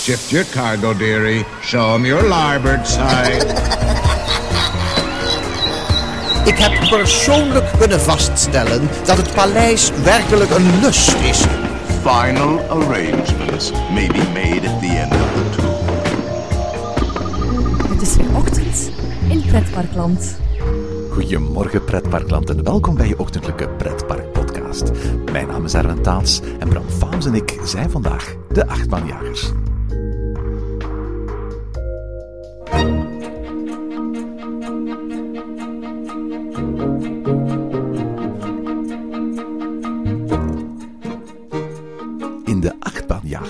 Shift your cargo, dearie. Show 'em your larboard side. Ik heb persoonlijk kunnen vaststellen dat het paleis werkelijk een lust is. Final arrangements may be made at the end of the tour. Het is weer ochtend in Pretparkland. Goedemorgen pretparkland en welkom bij je ochtendelijke pretpark podcast. Mijn naam is Erwin Taats en Bram Faams en ik zijn vandaag de achtbaanjagers.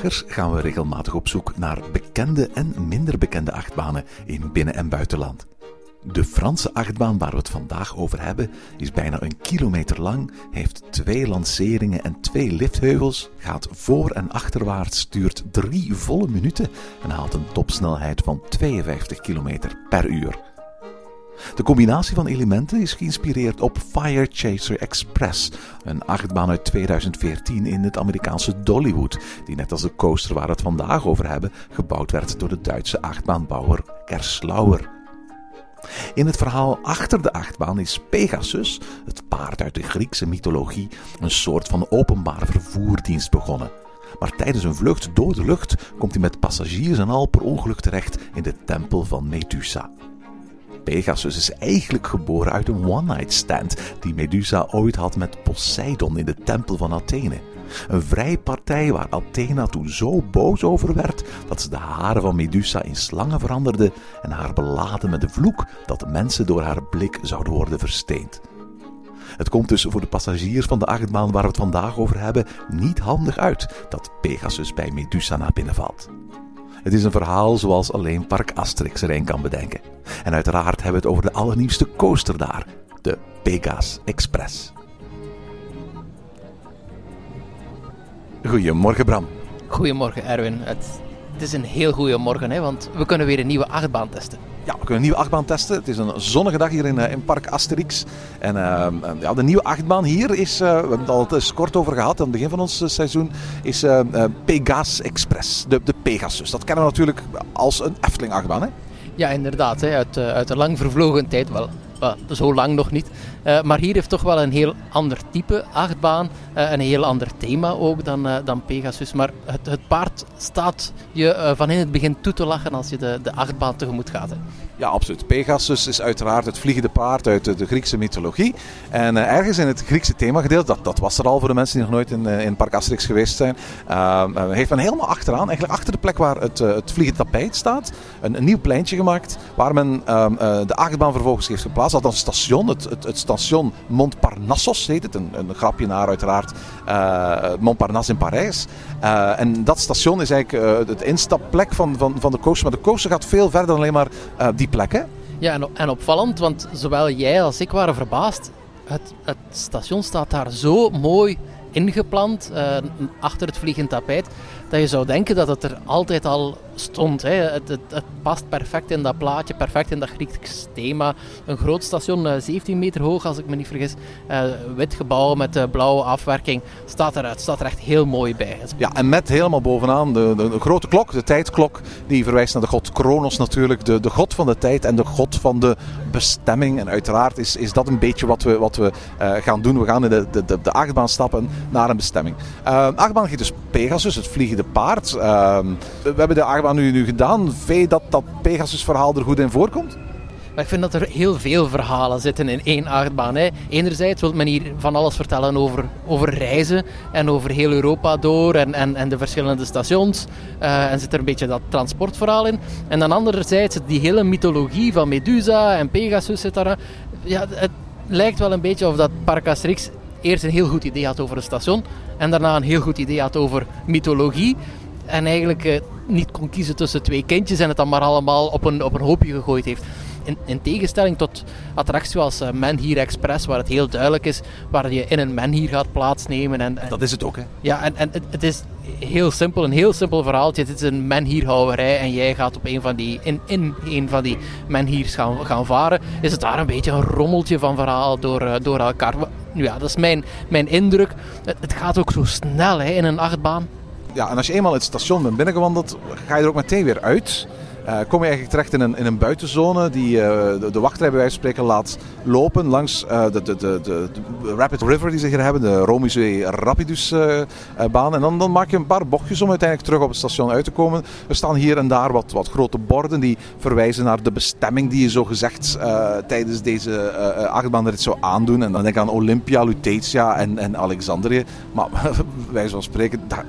Gaan we regelmatig op zoek naar bekende en minder bekende achtbanen in binnen- en buitenland. De Franse achtbaan waar we het vandaag over hebben is bijna een kilometer lang, heeft twee lanceringen en twee liftheuvels, gaat voor- en achterwaarts, duurt drie volle minuten en haalt een topsnelheid van 52 km per uur. De combinatie van elementen is geïnspireerd op Fire Chaser Express, een achtbaan uit 2014 in het Amerikaanse Dollywood, die net als de coaster waar we het vandaag over hebben, gebouwd werd door de Duitse achtbaanbouwer Gerslauer. In het verhaal achter de achtbaan is Pegasus, het paard uit de Griekse mythologie, een soort van openbare vervoerdienst begonnen. Maar tijdens een vlucht door de lucht komt hij met passagiers en al per ongeluk terecht in de tempel van Medusa. Pegasus is eigenlijk geboren uit een one-night stand die Medusa ooit had met Poseidon in de tempel van Athene. Een vrijpartij waar Athena toen zo boos over werd dat ze de haren van Medusa in slangen veranderde en haar beladen met de vloek dat mensen door haar blik zouden worden versteend. Het komt dus voor de passagiers van de achtbaan waar we het vandaag over hebben niet handig uit dat Pegasus bij Medusa naar binnen valt. Het is een verhaal zoals alleen Park Asterix er een kan bedenken. En uiteraard hebben we het over de allernieuwste coaster daar, de Pegasus Express. Goedemorgen Bram. Goedemorgen Erwin. Het, het is een heel goede morgen, hè, want we kunnen weer een nieuwe achtbaan testen. Ja, we kunnen een nieuwe achtbaan testen. Het is een zonnige dag hier in, eh, in Park Asterix. En uh, ja, de nieuwe achtbaan hier is, uh, we hebben het al kort over gehad aan het begin van ons seizoen, is uh, Pegasus Express, de, de Pegasus. Dat kennen we natuurlijk als een Efteling achtbaan, hè? Ja, inderdaad. Hè, uit, uit een lang vervlogen tijd. Wel, zo lang nog niet. Uh, maar hier heeft toch wel een heel ander type achtbaan. Uh, een heel ander thema ook dan, uh, dan Pegasus. Maar het, het paard staat je van in het begin toe te lachen als je de, de achtbaan tegemoet gaat. Hè. Ja, absoluut. Pegasus is uiteraard het vliegende paard uit de, de Griekse mythologie. En ergens in het Griekse themagedeelte, dat, dat was er al voor de mensen die nog nooit in, in Park Asterix geweest zijn, heeft men helemaal achteraan, eigenlijk achter de plek waar het, het vliegende tapijt staat, een, nieuw pleintje gemaakt waar men de achtbaan vervolgens heeft geplaatst. Dat was een station, het, het, het station Montparnassos heet het. Een, een grapje naar uiteraard uh, Montparnasse in Parijs. Uh, en dat station is eigenlijk uh, het instapplek van, van, van de coaster. Maar de coaster gaat veel verder dan alleen maar die plek. Ja, en, en opvallend, want zowel jij als ik waren verbaasd. Het, het station staat daar zo mooi ingeplant, achter het vliegend tapijt, dat je zou denken dat het er altijd al stond. Hè. Het, het, past perfect in dat plaatje, perfect in dat Grieks thema. Een groot station, uh, 17 meter hoog als ik me niet vergis. Uh, wit gebouw met uh, blauwe afwerking. Staat er, het staat er echt heel mooi bij. Ja, en met helemaal bovenaan de, de, grote klok, de tijdklok. Die verwijst naar de god Kronos natuurlijk. De, de god van de tijd en de god van de bestemming. En uiteraard is, is dat een beetje wat we, wat we gaan doen. We gaan in de, de, de, de achtbaan stappen naar een bestemming. achtbaan heet dus Pegasus, het vliegende paard. we hebben de achtbaan nu, nu gedaan. Je dat dat Pegasus-verhaal er goed in voorkomt? Ik vind dat er heel veel verhalen zitten in één achtbaan. Hè. Enerzijds wil men hier van alles vertellen over, over reizen en over heel Europa door en, en, en de verschillende stations. Uh, en zit er een beetje dat transportverhaal in. En dan anderzijds die hele mythologie van Medusa en Pegasus zit daar. Ja, het lijkt wel een beetje of dat Park eerst een heel goed idee had over een station en daarna een heel goed idee had over mythologie. En eigenlijk uh, niet kon kiezen tussen twee kindjes en het dan maar allemaal op een, op een hoopje gegooid heeft. In, in tegenstelling tot attracties zoals uh, Menhir Express, waar het heel duidelijk is waar je in een menhir gaat plaatsnemen. En, en, dat is het ook, hè? Ja, en, en het, het is heel simpel, een heel simpel verhaaltje. Het is een menhierhouwerij en jij gaat op een van die, in, in een van die menhirs gaan, gaan varen. Is het daar een beetje een rommeltje van verhaal door, uh, door elkaar. Ja, dat is mijn, mijn indruk. Het, het gaat ook zo snel hè, in een achtbaan. Ja, en als je eenmaal het station bent binnengewandeld, ga je er ook meteen weer uit. Uh, kom je eigenlijk terecht in een, in een buitenzone die uh, de, de wachtrij bij wijze van spreken laat lopen langs uh, de, de, de, de, Rapid River die ze hier hebben, de Romizee Rapidus baan. En dan, dan maak je een paar bochtjes om uiteindelijk terug op het station uit te komen. Er staan hier en daar wat, wat grote borden die verwijzen naar de bestemming die je zo gezegd tijdens deze achtbaanrit zou aandoen. En dan denk ik aan Olympia, Lutetia en, en Alexandrië. Maar wijze van spreken, daar,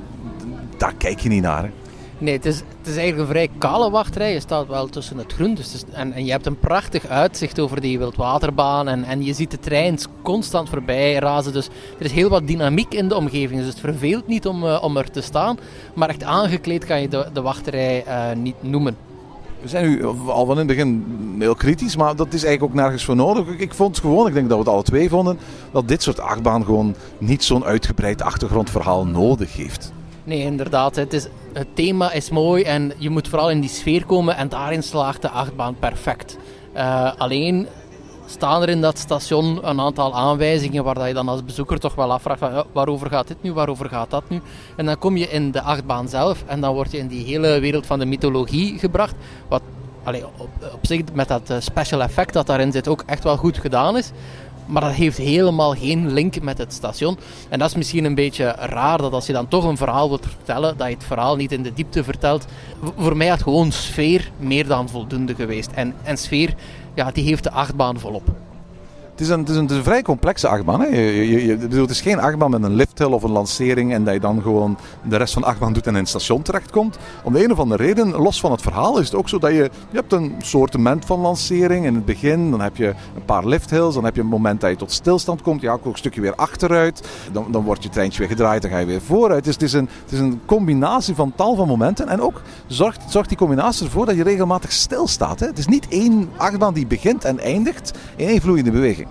daar kijk je niet naar. Hè. Nee, het is, het is eigenlijk een vrij kale wachtrij. Je staat wel tussen het groen. Dus en, en je hebt een prachtig uitzicht over die wildwaterbaan. En, en je ziet de treins constant voorbij razen. Dus er is heel wat dynamiek in de omgeving. Dus het verveelt niet om, uh, om er te staan. Maar echt aangekleed kan je de, de wachtrij uh, niet noemen. We zijn nu al van in het begin heel kritisch, maar dat is eigenlijk ook nergens voor nodig. Ik vond gewoon, ik denk dat we het alle twee vonden, dat dit soort achtbaan gewoon niet zo'n uitgebreid achtergrondverhaal nodig heeft. Nee, inderdaad. Het, is, het thema is mooi en je moet vooral in die sfeer komen en daarin slaagt de achtbaan perfect. Uh, alleen staan er in dat station een aantal aanwijzingen waar je dan als bezoeker toch wel afvraagt waarover gaat dit nu, waarover gaat dat nu. En dan kom je in de achtbaan zelf en dan word je in die hele wereld van de mythologie gebracht. Wat op zich met dat eh, special effect dat daarin zit ook echt wel goed gedaan is. Maar dat heeft helemaal geen link met het station. En dat is misschien een beetje raar dat als je dan toch een verhaal wilt vertellen, dat je het verhaal niet in de diepte vertelt. Voor mij had gewoon sfeer meer dan voldoende geweest. En, en sfeer, ja, die heeft de achtbaan volop. Het is, een, het, is een, vrij complexe achtbaan. Hè? Je, je, je, het is geen achtbaan met een lifthill of een lancering en dat je dan gewoon de rest van de achtbaan doet en in het station terechtkomt. Om de een of andere reden, los van het verhaal, is het ook zo dat je, je hebt een soortement van lancering in het begin. Dan heb je een paar lifthills, dan heb je een moment dat je tot stilstand komt. Ja, ook een stukje weer achteruit. Dan, dan wordt je treintje weer gedraaid, dan ga je weer vooruit. Dus het is een, het is een combinatie van tal van momenten. En ook zorgt, zorgt die combinatie ervoor dat je regelmatig stilstaat. Hè? Het is niet één achtbaan die begint en eindigt in één vloeiende beweging.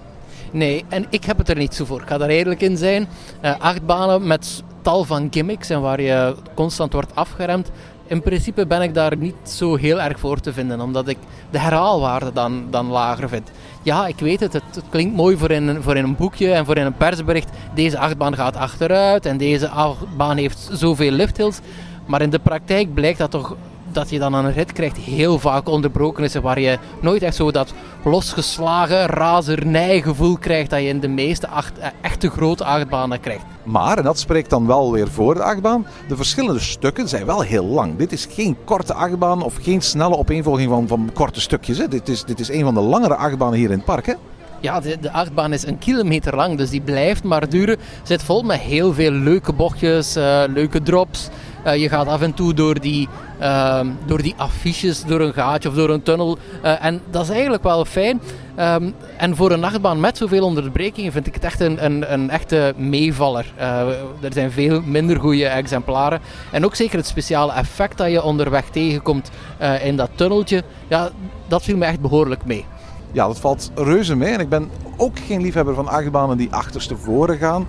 Nee, en ik heb het er niet zo voor. Ik ga daar eerlijk in zijn. Uh, acht banen met tal van gimmicks en waar je constant wordt afgeremd. In principe ben ik daar niet zo heel erg voor te vinden, omdat ik de herhaalwaarde dan, dan lager vind. Ja, ik weet het, het, klinkt mooi voor in, voor in een boekje en voor in een persbericht. Deze achtbaan gaat achteruit en deze achtbaan heeft zoveel lifthills. Maar in de praktijk blijkt dat toch dat je dan een rit krijgt heel vaak onderbroken is. Waar je nooit echt zo dat losgeslagen razernijgevoel krijgt dat je in de meeste acht, eh, echte grote achtbanen krijgt. Maar, en dat spreekt dan wel weer voor de achtbaan, de verschillende stukken zijn wel heel lang. Dit is geen korte achtbaan of geen snelle opeenvolging van, van korte stukjes. Hè. Dit, is, dit is een van de langere achtbanen hier in het park. Hè. Ja, de, de, achtbaan is een kilometer lang, dus die blijft maar duren. Zit vol met heel veel leuke bochtjes, uh, leuke drops. Uh, je gaat af en toe door die, uh, door die affiches, door een gaatje of door een tunnel. Uh, en dat is eigenlijk wel fijn. Um, en voor een nachtbaan met zoveel onderbrekingen vind ik het echt een, een, een echte meevaller. er zijn veel minder goede exemplaren. En ook zeker het speciale effect dat je onderweg tegenkomt in dat tunneltje. Ja, dat viel me echt behoorlijk mee. Ja, dat valt reuze mee. En ik ben ook geen liefhebber van achtbanen die achterstevoren gaan.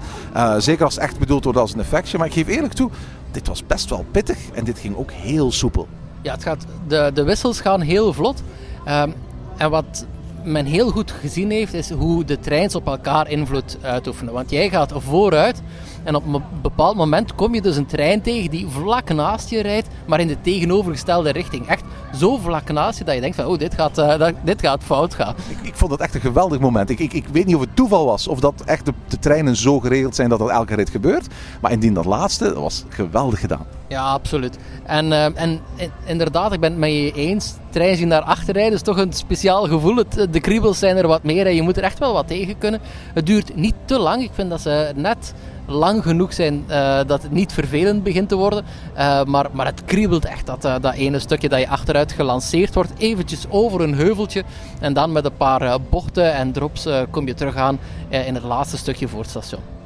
Zeker als het echt bedoeld wordt als een effectje. Maar ik geef eerlijk toe, dit was best wel pittig en dit ging ook heel soepel. Ja, het gaat, de, de wissels gaan heel vlot. Um, en wat men heel goed gezien heeft, is hoe de treins op elkaar invloed uitoefenen. Want jij gaat vooruit en op een bepaald moment kom je dus een trein tegen die vlak naast je rijdt, maar in de tegenovergestelde richting. Zo vlak naast je dat je denkt van, oh, dit gaat, uh, dit gaat fout gaan. Ik, ik, vond dat echt een geweldig moment. Ik, ik, ik weet niet of het toeval was of dat echt de, de treinen zo geregeld zijn dat dat elke rit gebeurt. Maar indien dat laatste, dat was geweldig gedaan. Ja, absoluut. En, uh, en inderdaad, ik ben het met je eens. Trein zien naar achter rijden is toch een speciaal gevoel. Het, de kriebels zijn er wat meer en je moet er echt wel wat tegen kunnen. Het duurt niet te lang. Ik vind dat ze net lang genoeg zijn uh, dat het niet vervelend begint te worden. Uh, maar, maar het kriebelt echt, dat, dat ene stukje dat je achteruit gelanceerd wordt. Eventjes over een heuveltje. En dan met een paar bochten en drops kom je terug aan in het laatste stukje voor het station.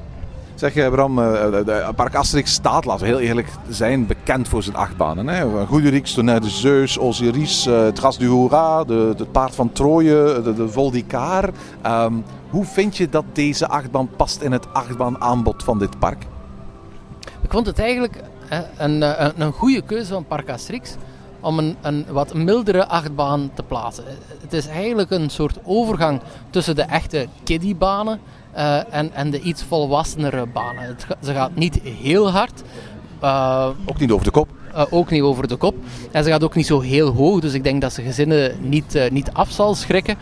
Zeg je, Bram, Park Asterix staat, laten we heel eerlijk zijn, bekend voor zijn achtbanen. Hè? Goederix, Tonnerre de Zeus, Osiris, het Gras du Hoera, de, het Paard van Troje, de, de Vol d'Icar. Um, hoe vind je dat deze achtbaan past in het achtbaanaanbod van dit park? Ik vond het eigenlijk een, een, een goede keuze van Park Asterix om een, een wat mildere achtbaan te plaatsen. Het is eigenlijk een soort overgang tussen de echte kiddiebanen uh, en, en de iets volwassenere banen. Het, ze gaat niet heel hard, Uh, ook niet over de kop? Uh, ook niet over de kop. En ze gaat ook niet zo heel hoog, dus ik denk dat ze gezinnen niet, uh, niet af zal schrikken.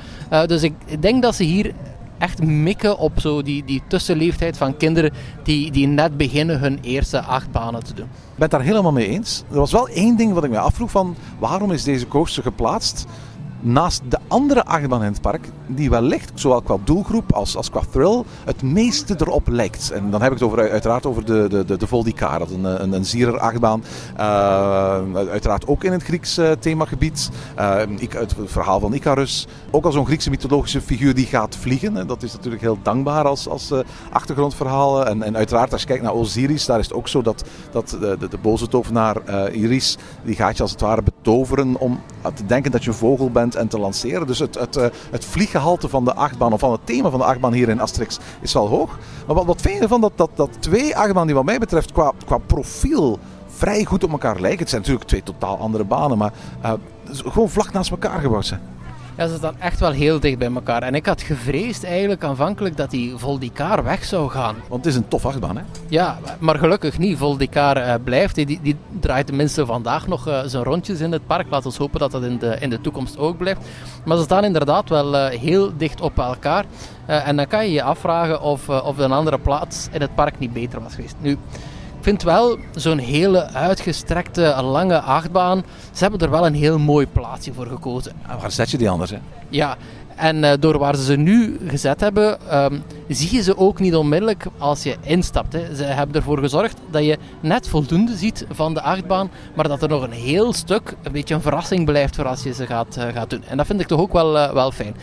dus ik, ik denk dat ze hier echt mikken op zo die, die tussenleeftijd van kinderen die, die net beginnen hun eerste acht banen te doen. Ik ben het daar helemaal mee eens. Er was wel één ding wat ik me afvroeg van waarom is deze coaster geplaatst naast de andere achtbaan in het park, die wellicht, zowel qua doelgroep als, als qua thrill, het meeste erop lijkt. En dan heb ik het over, uiteraard over de, de, de, de Voldicar, dat een, een, een zierer achtbaan. Uh, uiteraard ook in het Grieks uh, themagebied. Uh, het verhaal van Icarus. Ook al zo'n Griekse mythologische figuur die gaat vliegen. Dat is natuurlijk heel dankbaar als, als achtergrondverhaal. En, en uiteraard, als je kijkt naar Osiris, daar is het ook zo dat, dat de, de, de boze tovenaar Iris, die gaat je als het ware betoveren om te denken dat je een vogel bent en te lanceren. Dus het, het, eh, het vlieggehalte van de achtbaan, of van het thema van de achtbaan hier in Asterix, is wel hoog. Maar wat, wat vind je ervan dat, dat, dat twee achtbanen die wat mij betreft qua, qua profiel vrij goed op elkaar lijken. Het zijn natuurlijk twee totaal andere banen, maar uh, gewoon vlak naast elkaar gebouwd zijn. Ja, ze staan echt wel heel dicht bij elkaar. En ik had gevreesd eigenlijk aanvankelijk dat die Voldicar weg zou gaan. Want het is een tof achtbaan, hè? Ja, maar gelukkig niet. Voldicar uh, blijft. Die, die draait tenminste vandaag nog uh, zijn rondjes in het park. Laten we hopen dat dat in de, in de toekomst ook blijft. Maar ze staan inderdaad wel uh, heel dicht op elkaar. en dan kan je je afvragen of, of een andere plaats in het park niet beter was geweest. Nu, vind wel zo'n hele uitgestrekte, lange achtbaan. Ze hebben er wel een heel mooi plaatsje voor gekozen. En waar zet je die anders? Hè? Ja, en uh, door waar ze ze nu gezet hebben, um, zie je ze ook niet onmiddellijk als je instapt. Hè. Ze hebben ervoor gezorgd dat je net voldoende ziet van de achtbaan, maar dat er nog een heel stuk een beetje een verrassing blijft voor als je ze gaat, uh, gaat doen. En dat vind ik toch ook wel, uh, wel fijn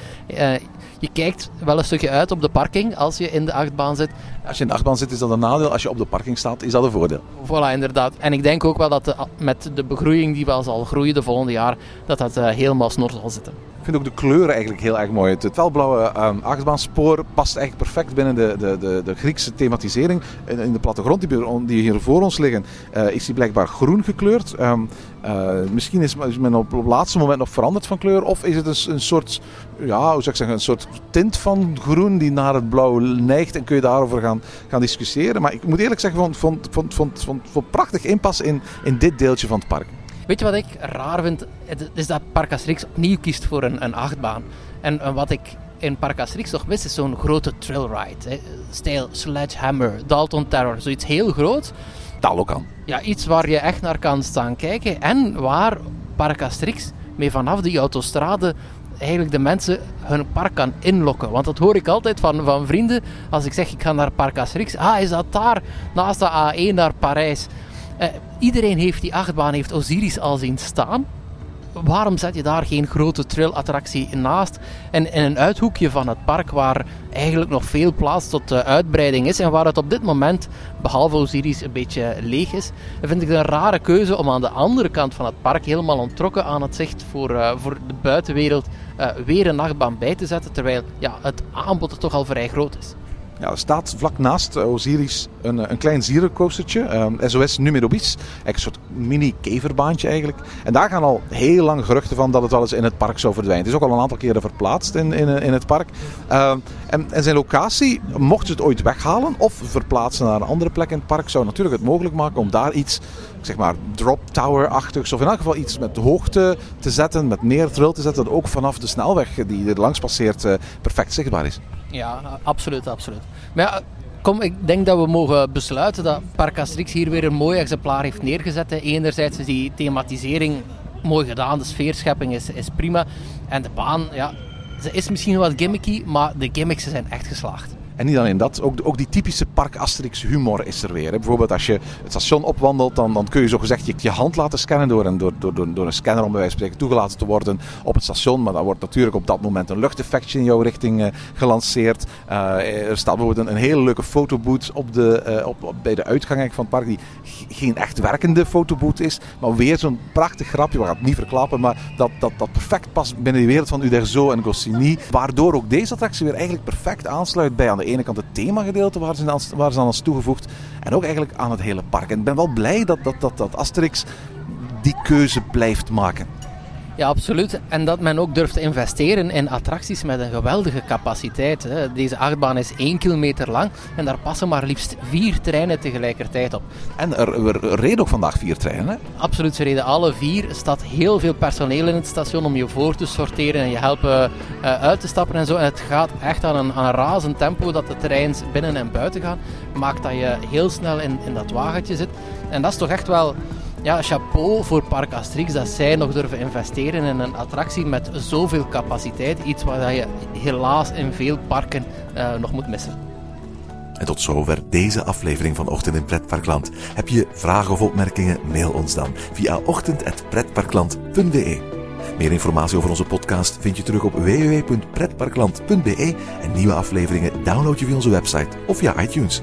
je kijkt wel een stukje uit op de parking als je in de achtbaan zit. Als je in de achtbaan zit is dat een nadeel, als je op de parking staat is dat een voordeel. Voilà, inderdaad. En ik denk ook wel dat de, met de begroeiing die wel zal groeien de volgende jaar, dat dat helemaal snor zal zitten. Ik vind ook de kleuren eigenlijk heel erg mooi. Het felblauwe um, achtbaanspoor past eigenlijk perfect binnen de, de, de, de Griekse thematisering. In, in de plattegrond die, die, hier voor ons liggen, uh, is die blijkbaar groen gekleurd. Um, uh, misschien is men op het laatste moment nog veranderd van kleur. Of is het een, een soort, ja, hoe zou ik zeggen, een soort tint van groen die naar het blauw neigt. En kun je daarover gaan, gaan discussiëren. Maar ik moet eerlijk zeggen, vond, vond, vond, vond, vond, vond prachtig inpas in, in dit deeltje van het park. Weet je wat ik raar vind? Het is dat Park Asterix opnieuw kiest voor een, een achtbaan. En, en wat ik in Park Asterix nog mis is zo'n grote trailride. Hè. Stijl Sledgehammer, Dalton Terror, zoiets heel groot. Talokan. Ja, iets waar je echt naar kan staan kijken. En waar Park Asterix mee vanaf die autostrade eigenlijk de mensen hun park kan inlokken. Want dat hoor ik altijd van, van vrienden. Als ik zeg ik ga naar Parc Asterix. Ah, is dat daar naast de A1 naar Parijs? Eh, iedereen heeft die achtbaan, heeft Osiris al zien staan. Waarom zet je daar geen grote trillattractie naast? En in een uithoekje van het park waar eigenlijk nog veel plaats tot uitbreiding is en waar het op dit moment, behalve Osiris, een beetje leeg is, vind ik het een rare keuze om aan de andere kant van het park, helemaal ontrokken aan het zicht voor, uh, voor de buitenwereld, weer een nachtbaan bij te zetten, terwijl ja, het aanbod er toch al vrij groot is. Ja, er staat vlak naast eh, Osiris een, eh, een klein zierencoastertje, ehm, SOS Numero Bis. Eigenlijk een soort mini-keverbaantje eigenlijk. En daar gaan al heel lang geruchten van dat het wel eens in het park zou verdwijnen. Het is ook al een aantal keren verplaatst in, in, in het park. Uh, en, en zijn locatie, mochten ze het ooit weghalen of verplaatsen naar een andere plek in het park, zou natuurlijk het mogelijk maken om daar iets zeg maar drop tower-achtigs, of in elk geval iets met hoogte te zetten, met meer thrill te zetten, dat ook vanaf de snelweg die er langs passeert uh, perfect zichtbaar is. Ja, absoluut, absoluut. Maar ja, kom, ik denk dat we mogen besluiten dat Park Asterix hier weer een mooi exemplaar heeft neergezet. Enerzijds is die thematisering mooi gedaan, de sfeerschepping is, is prima. En de baan, ja, ze is misschien wat gimmicky, maar de gimmicks zijn echt geslaagd. En niet alleen dat, ook, ook die typische Park Asterix humor is er weer. Bijvoorbeeld als je het station opwandelt, dan, dan kun je zo gezegd je, je hand laten scannen door een, door, door, door een scanner om bij wijze van spreken toegelaten te worden op het station. Maar dan wordt natuurlijk op dat moment een luchteffectje in jouw richting uh, gelanceerd. Uh, er staat bijvoorbeeld een, een, hele leuke fotoboot op de, uh, op, bij de uitgang van het park, die geen echt werkende fotoboot is. Maar weer zo'n prachtig grapje, we gaan het niet verklappen, maar dat, dat, dat perfect past binnen die wereld van Uderzo en Goscinny. Waardoor ook deze attractie weer eigenlijk perfect aansluit bij aan de ene kant het themagedeelte waar ze, aan, waar ze is toegevoegd. En ook eigenlijk aan het hele park. En ik ben wel blij dat, dat, dat, dat Asterix die keuze blijft maken. Ja, absoluut. En dat men ook durft te investeren in attracties met een geweldige capaciteit. Hè. Deze achtbaan is 1 kilometer lang en daar passen maar liefst vier treinen tegelijkertijd op. En er, er reden ook vandaag vier treinen? Absoluut, ze reden alle vier. Er staat heel veel personeel in het station om je voor te sorteren en je helpen uh, uit te stappen en zo. En het gaat echt aan een, aan een razend tempo dat de treins binnen en buiten gaan. Maakt dat je heel snel in, in dat wagentje zit. En dat is toch echt wel ja, chapeau voor Park Asterix dat zij nog durven investeren in een attractie met zoveel capaciteit. Iets waar je helaas in veel parken uh, nog moet missen. En tot zover deze aflevering van Ochtend in Pretparkland. Heb je vragen of opmerkingen? Mail ons dan via ochtend.pretparkland.be. Meer informatie over onze podcast vind je terug op www.pretparkland.be en nieuwe afleveringen download je via onze website of via iTunes.